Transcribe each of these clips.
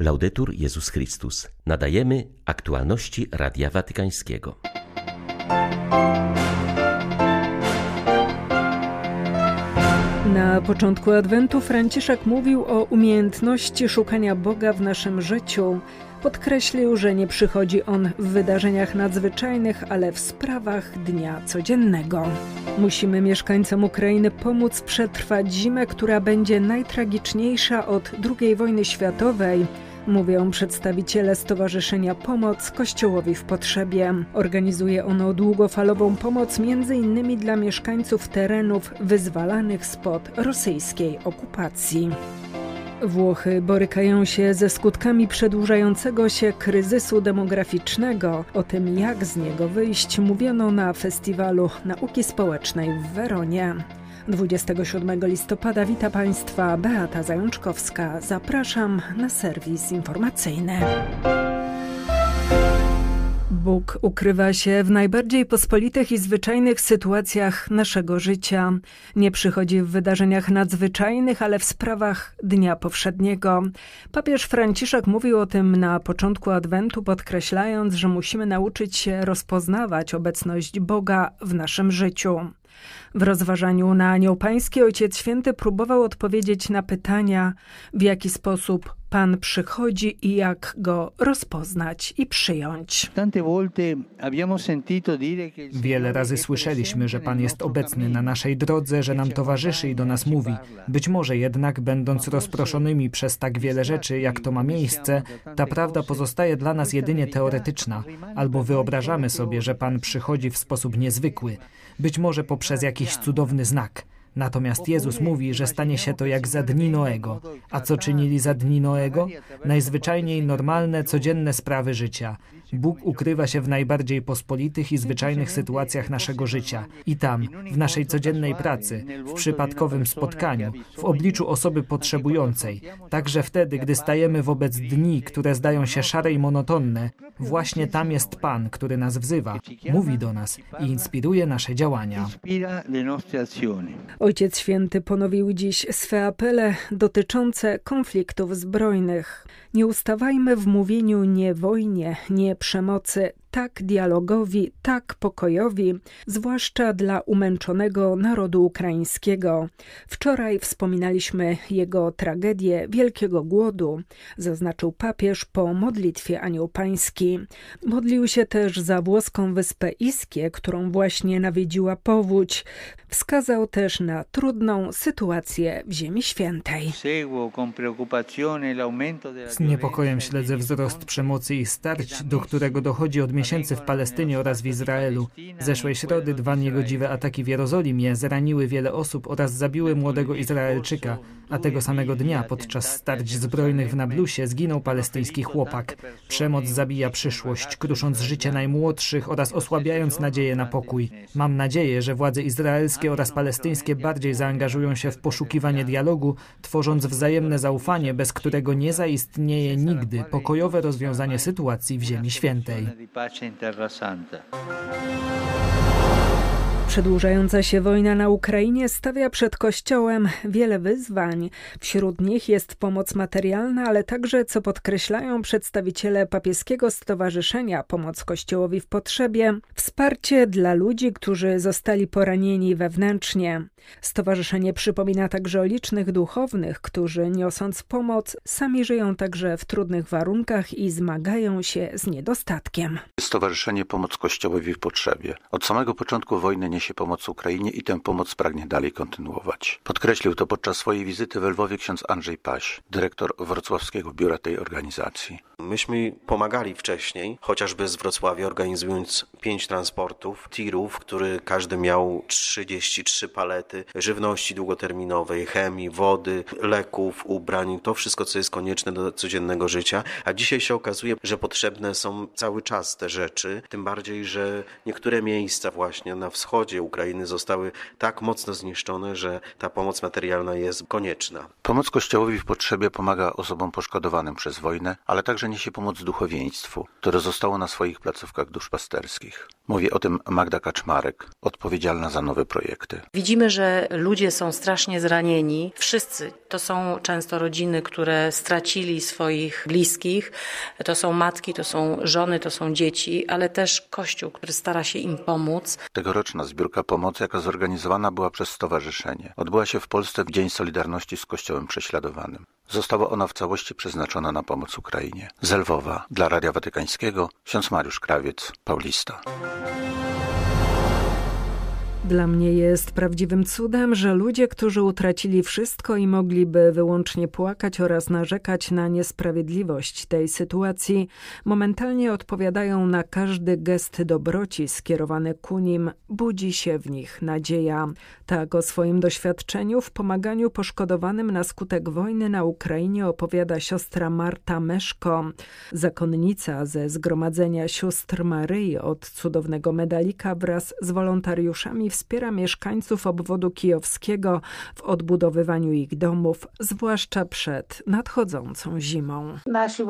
Laudetur Jezus Chrystus. Nadajemy aktualności Radia Watykańskiego. Na początku Adwentu Franciszek mówił o umiejętności szukania Boga w naszym życiu. Podkreślił, że nie przychodzi on w wydarzeniach nadzwyczajnych, ale w sprawach dnia codziennego. Musimy mieszkańcom Ukrainy pomóc przetrwać zimę, która będzie najtragiczniejsza od II wojny światowej mówią przedstawiciele Stowarzyszenia Pomoc Kościołowi w Potrzebie. Organizuje ono długofalową pomoc m.in. dla mieszkańców terenów wyzwalanych spod rosyjskiej okupacji. Włochy borykają się ze skutkami przedłużającego się kryzysu demograficznego. O tym, jak z niego wyjść, mówiono na festiwalu nauki społecznej w Weronie. 27 listopada wita Państwa Beata Zajączkowska. Zapraszam na serwis informacyjny. Bóg ukrywa się w najbardziej pospolitych i zwyczajnych sytuacjach naszego życia. Nie przychodzi w wydarzeniach nadzwyczajnych, ale w sprawach dnia powszedniego. Papież Franciszek mówił o tym na początku Adwentu, podkreślając, że musimy nauczyć się rozpoznawać obecność Boga w naszym życiu. W rozważaniu na Anioł Pański Ojciec Święty próbował odpowiedzieć na pytania, w jaki sposób Pan przychodzi i jak go rozpoznać i przyjąć. Wiele razy słyszeliśmy, że Pan jest obecny na naszej drodze, że nam towarzyszy i do nas mówi. Być może jednak, będąc rozproszonymi przez tak wiele rzeczy, jak to ma miejsce, ta prawda pozostaje dla nas jedynie teoretyczna, albo wyobrażamy sobie, że Pan przychodzi w sposób niezwykły, być może poprzez jakiś cudowny znak. Natomiast Jezus mówi, że stanie się to jak za dni Noego. A co czynili za dni Noego? Najzwyczajniej normalne, codzienne sprawy życia. Bóg ukrywa się w najbardziej pospolitych i zwyczajnych sytuacjach naszego życia. I tam, w naszej codziennej pracy, w przypadkowym spotkaniu, w obliczu osoby potrzebującej, także wtedy, gdy stajemy wobec dni, które zdają się szare i monotonne, właśnie tam jest Pan, który nas wzywa, mówi do nas i inspiruje nasze działania. Ojciec Święty ponowił dziś swe apele dotyczące konfliktów zbrojnych. Nie ustawajmy w mówieniu nie wojnie, nie przemocy, tak dialogowi, tak pokojowi, zwłaszcza dla umęczonego narodu ukraińskiego. Wczoraj wspominaliśmy jego tragedię wielkiego głodu, zaznaczył papież po modlitwie Anioł Pański. Modlił się też za włoską wyspę Iskie, którą właśnie nawiedziła powódź. Wskazał też na trudną sytuację w Ziemi Świętej. Z niepokojem śledzę wzrost przemocy i starć, do którego dochodzi od miesięcy w Palestynie oraz w Izraelu. Zeszłej środy dwa niegodziwe ataki w Jerozolimie zraniły wiele osób oraz zabiły młodego Izraelczyka, a tego samego dnia podczas starć zbrojnych w Nablusie zginął palestyński chłopak. Przemoc zabija przyszłość, krusząc życie najmłodszych oraz osłabiając nadzieję na pokój. Mam nadzieję, że władze izraelskie oraz palestyńskie bardziej zaangażują się w poszukiwanie dialogu, tworząc wzajemne zaufanie, bez którego nie zaistnieje nigdy pokojowe rozwiązanie sytuacji w Ziemi Świętej. in Terra Santa. Przedłużająca się wojna na Ukrainie stawia przed Kościołem wiele wyzwań. Wśród nich jest pomoc materialna, ale także, co podkreślają przedstawiciele papieskiego stowarzyszenia Pomoc Kościołowi w Potrzebie, wsparcie dla ludzi, którzy zostali poranieni wewnętrznie. Stowarzyszenie przypomina także o licznych duchownych, którzy niosąc pomoc, sami żyją także w trudnych warunkach i zmagają się z niedostatkiem. Stowarzyszenie Pomoc Kościołowi w Potrzebie. Od samego początku wojny niesie pomoc Ukrainie i tę pomoc pragnie dalej kontynuować. Podkreślił to podczas swojej wizyty w Lwowie ksiądz Andrzej Paś, dyrektor wrocławskiego biura tej organizacji. Myśmy pomagali wcześniej, chociażby z Wrocławia organizując pięć transportów, tirów, który każdy miał 33 palety żywności długoterminowej, chemii, wody, leków, ubrań, to wszystko, co jest konieczne do codziennego życia. A dzisiaj się okazuje, że potrzebne są cały czas te rzeczy, tym bardziej, że niektóre miejsca właśnie na wschodzie wschodzie Ukrainy zostały tak mocno zniszczone, że ta pomoc materialna jest konieczna. Pomoc Kościołowi w potrzebie pomaga osobom poszkodowanym przez wojnę, ale także niesie pomoc duchowieństwu, które zostało na swoich placówkach duszpasterskich. Mówi o tym Magda Kaczmarek, odpowiedzialna za nowe projekty. Widzimy, że ludzie są strasznie zranieni. Wszyscy. To są często rodziny, które stracili swoich bliskich. To są matki, to są żony, to są dzieci, ale też Kościół, który stara się im pomóc. Tegoroczna zbiórka pomocy, jaka zorganizowana była przez stowarzyszenie, odbyła się w Polsce w Dzień Solidarności z Kościołem Prześladowanym. Została ona w całości przeznaczona na pomoc Ukrainie. Z Lwowa, dla Radia Watykańskiego, ksiądz Mariusz Krawiec, Paulista. Dla mnie jest prawdziwym cudem, że ludzie, którzy utracili wszystko i mogliby wyłącznie płakać oraz narzekać na niesprawiedliwość tej sytuacji, momentalnie odpowiadają na każdy gest dobroci skierowany ku nim, budzi się w nich nadzieja. Tak o swoim doświadczeniu w pomaganiu poszkodowanym na skutek wojny na Ukrainie opowiada siostra Marta Meszko, zakonnica ze Zgromadzenia Sióstr Maryi od cudownego medalika wraz z wolontariuszami wspiera mieszkańców obwodu kijowskiego w odbudowywaniu ich domów, zwłaszcza przed nadchodzącą zimą. Nasi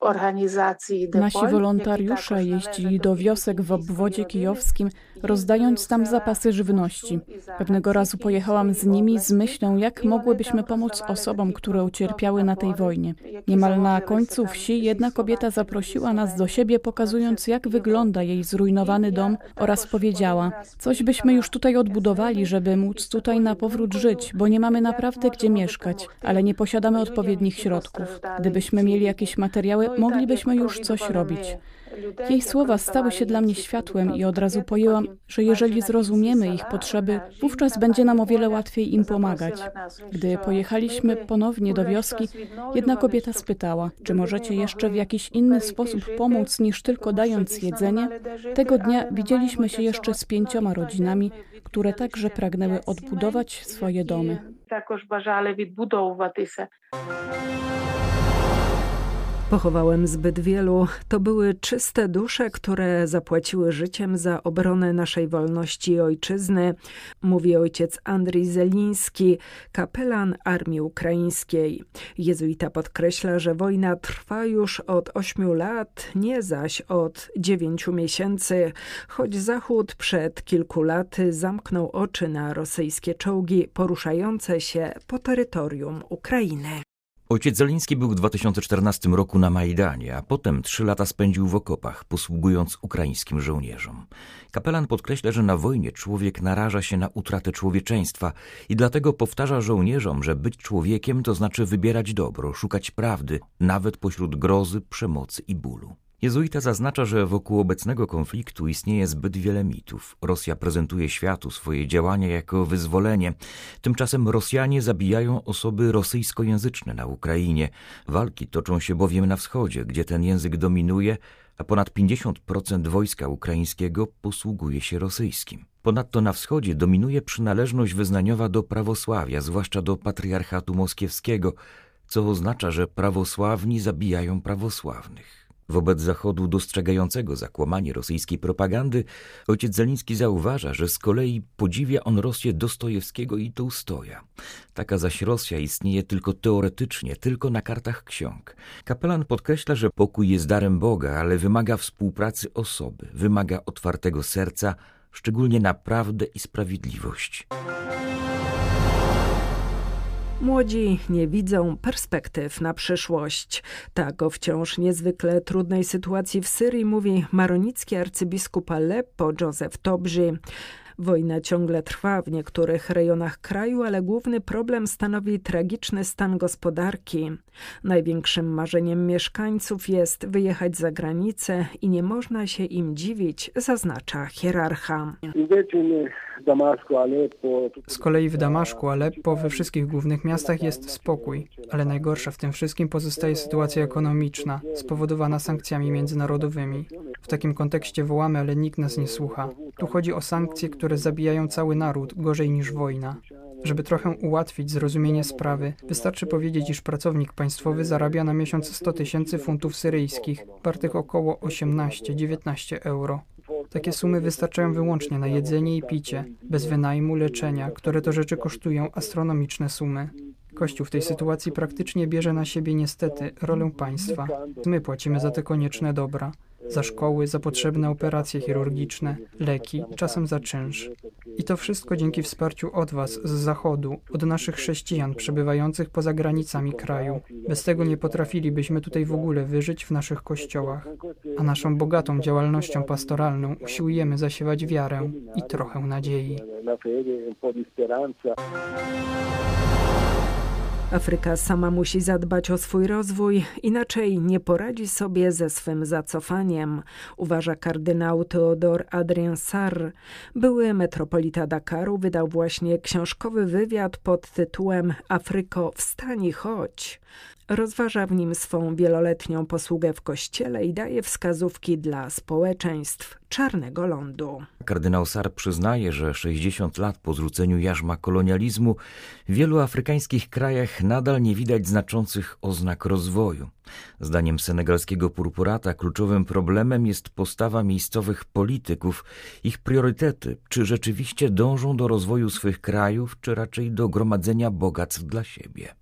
organizacji Nasi wolontariusze jeździli do wiosek w obwodzie kijowskim, rozdając tam zapasy żywności. Pewnego razu pojechałam z nimi z myślą, jak mogłybyśmy pomóc osobom, które ucierpiały na tej wojnie. Niemal na końcu wsi jedna kobieta zaprosiła nas do siebie, pokazując, jak wygląda jej zrujnowany dom oraz powiedziała: Coś byśmy już tutaj odbudowali, żeby móc tutaj na powrót żyć, bo nie mamy naprawdę gdzie mieszkać, ale nie posiadamy odpowiednich środków. Gdybyśmy mieli jakieś materiały, moglibyśmy już coś robić. Jej słowa stały się dla mnie światłem i od razu pojęłam, że jeżeli zrozumiemy ich potrzeby, wówczas będzie nam o wiele łatwiej im pomagać. Gdy pojechaliśmy ponownie do wioski, jedna kobieta spytała, czy możecie jeszcze w jakiś inny sposób pomóc niż tylko dając jedzenie. Tego dnia widzieliśmy się jeszcze z pięcioma rodzinami, które także pragnęły odbudować swoje domy. Також бажали відбудовуватися. Pochowałem zbyt wielu. To były czyste dusze, które zapłaciły życiem za obronę naszej wolności i ojczyzny, mówi ojciec Andrzej Zeliński, kapelan armii ukraińskiej. Jezuita podkreśla, że wojna trwa już od ośmiu lat, nie zaś od dziewięciu miesięcy, choć Zachód przed kilku laty zamknął oczy na rosyjskie czołgi poruszające się po terytorium Ukrainy. Ojciec Zeliński był w 2014 roku na Majdanie, a potem trzy lata spędził w okopach, posługując ukraińskim żołnierzom. Kapelan podkreśla, że na wojnie człowiek naraża się na utratę człowieczeństwa i dlatego powtarza żołnierzom, że być człowiekiem to znaczy wybierać dobro, szukać prawdy, nawet pośród grozy, przemocy i bólu. Jezuita zaznacza, że wokół obecnego konfliktu istnieje zbyt wiele mitów. Rosja prezentuje światu swoje działania jako wyzwolenie. Tymczasem Rosjanie zabijają osoby rosyjskojęzyczne na Ukrainie. Walki toczą się bowiem na wschodzie, gdzie ten język dominuje, a ponad 50% wojska ukraińskiego posługuje się rosyjskim. Ponadto na wschodzie dominuje przynależność wyznaniowa do prawosławia, zwłaszcza do patriarchatu moskiewskiego, co oznacza, że prawosławni zabijają prawosławnych. Wobec Zachodu dostrzegającego zakłamanie rosyjskiej propagandy, ojciec Zeliński zauważa, że z kolei podziwia on Rosję Dostojewskiego i Tołstoja. Taka zaś Rosja istnieje tylko teoretycznie, tylko na kartach ksiąg. Kapelan podkreśla, że pokój jest darem Boga, ale wymaga współpracy osoby, wymaga otwartego serca, szczególnie na prawdę i sprawiedliwość. Młodzi nie widzą perspektyw na przyszłość. Tak o wciąż niezwykle trudnej sytuacji w Syrii mówi maronicki arcybiskup Aleppo Józef Tobrzy. Wojna ciągle trwa w niektórych rejonach kraju, ale główny problem stanowi tragiczny stan gospodarki. Największym marzeniem mieszkańców jest wyjechać za granicę i nie można się im dziwić, zaznacza hierarcha. Z kolei w Damaszku, Aleppo, we wszystkich głównych miastach jest spokój, ale najgorsza w tym wszystkim pozostaje sytuacja ekonomiczna, spowodowana sankcjami międzynarodowymi. W takim kontekście wołamy, ale nikt nas nie słucha. Tu chodzi o sankcje, które zabijają cały naród, gorzej niż wojna. Żeby trochę ułatwić zrozumienie sprawy, wystarczy powiedzieć, iż pracownik państwowy zarabia na miesiąc 100 tysięcy funtów syryjskich, wartych około 18-19 euro. Takie sumy wystarczają wyłącznie na jedzenie i picie, bez wynajmu, leczenia, które to rzeczy kosztują astronomiczne sumy. Kościół w tej sytuacji praktycznie bierze na siebie niestety rolę państwa. My płacimy za te konieczne dobra za szkoły, za potrzebne operacje chirurgiczne, leki, czasem za czynsz. I to wszystko dzięki wsparciu od Was z Zachodu, od naszych chrześcijan przebywających poza granicami kraju. Bez tego nie potrafilibyśmy tutaj w ogóle wyżyć w naszych kościołach. A naszą bogatą działalnością pastoralną usiłujemy zasiewać wiarę i trochę nadziei. Afryka sama musi zadbać o swój rozwój, inaczej nie poradzi sobie ze swym zacofaniem, uważa kardynał Theodor Adrien Sarr. Były metropolita Dakaru wydał właśnie książkowy wywiad pod tytułem Afryko, wstań i chodź. Rozważa w nim swą wieloletnią posługę w kościele i daje wskazówki dla społeczeństw czarnego lądu. Kardynał Sar przyznaje, że 60 lat po zrzuceniu jarzma kolonializmu w wielu afrykańskich krajach nadal nie widać znaczących oznak rozwoju. Zdaniem senegalskiego purpurata kluczowym problemem jest postawa miejscowych polityków, ich priorytety, czy rzeczywiście dążą do rozwoju swych krajów, czy raczej do gromadzenia bogactw dla siebie.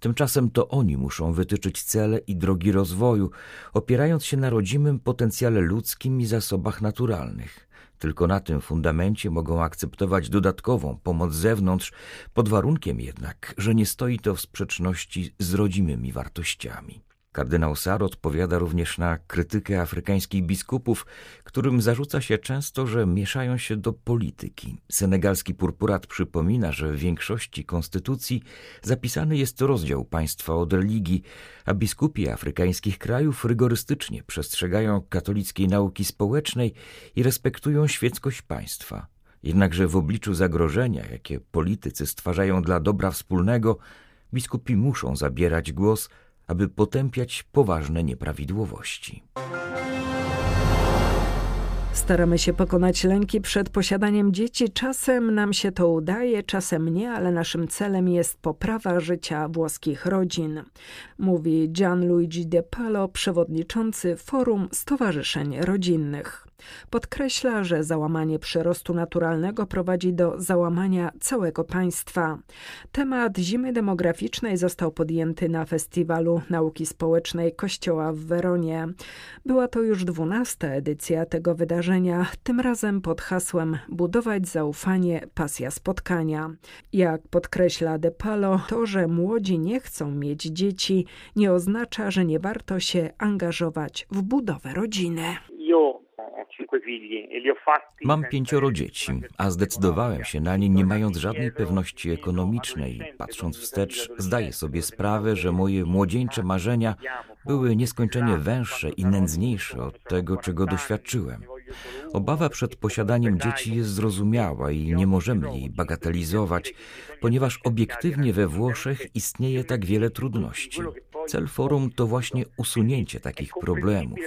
Tymczasem to oni muszą wytyczyć cele i drogi rozwoju, opierając się na rodzimym potencjale ludzkim i zasobach naturalnych. Tylko na tym fundamencie mogą akceptować dodatkową pomoc z zewnątrz, pod warunkiem jednak, że nie stoi to w sprzeczności z rodzimymi wartościami. Kardynał Sar odpowiada również na krytykę afrykańskich biskupów, którym zarzuca się często, że mieszają się do polityki. Senegalski purpurat przypomina, że w większości konstytucji zapisany jest rozdział państwa od religii, a biskupi afrykańskich krajów rygorystycznie przestrzegają katolickiej nauki społecznej i respektują świeckość państwa. Jednakże w obliczu zagrożenia, jakie politycy stwarzają dla dobra wspólnego, biskupi muszą zabierać głos, aby potępiać poważne nieprawidłowości. Staramy się pokonać lęki przed posiadaniem dzieci. Czasem nam się to udaje, czasem nie, ale naszym celem jest poprawa życia włoskich rodzin, mówi Gianluigi De Palo, przewodniczący Forum Stowarzyszeń Rodzinnych. Podkreśla, że załamanie przyrostu naturalnego prowadzi do załamania całego państwa. Temat zimy demograficznej został podjęty na Festiwalu Nauki Społecznej Kościoła w Weronie. Była to już dwunasta edycja tego wydarzenia, tym razem pod hasłem Budować zaufanie, pasja spotkania. Jak podkreśla De Palo, to, że młodzi nie chcą mieć dzieci, nie oznacza, że nie warto się angażować w budowę rodziny. Mam pięcioro dzieci, a zdecydowałem się na nie nie mając żadnej pewności ekonomicznej. Patrząc wstecz, zdaję sobie sprawę, że moje młodzieńcze marzenia były nieskończenie węższe i nędzniejsze od tego, czego doświadczyłem. Obawa przed posiadaniem dzieci jest zrozumiała i nie możemy jej bagatelizować, ponieważ obiektywnie we Włoszech istnieje tak wiele trudności. Cel forum to właśnie usunięcie takich problemów.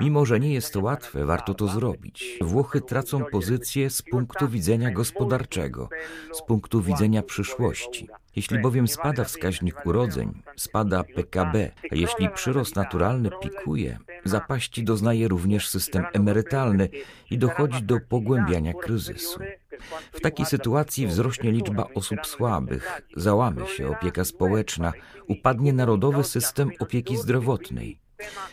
Mimo, że nie jest to łatwe, warto to zrobić. Włochy tracą pozycję z punktu widzenia gospodarczego, z punktu widzenia przyszłości. Jeśli bowiem spada wskaźnik urodzeń, spada PKB, a jeśli przyrost naturalny pikuje, zapaści doznaje również system emerytalny i dochodzi do pogłębiania kryzysu. W takiej sytuacji wzrośnie liczba osób słabych, załamy się opieka społeczna, upadnie narodowy system opieki zdrowotnej.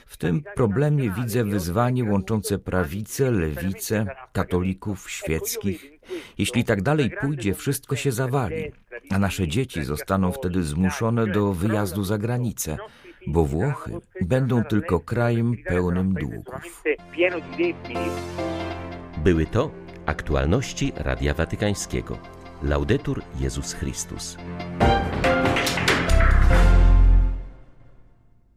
W tym problemie widzę wyzwanie łączące prawicę, lewicę, katolików, świeckich. Jeśli tak dalej pójdzie, wszystko się zawali, a nasze dzieci zostaną wtedy zmuszone do wyjazdu za granicę, bo Włochy będą tylko krajem pełnym długów. Były to aktualności Radia Watykańskiego. Laudetur Jezus Chrystus.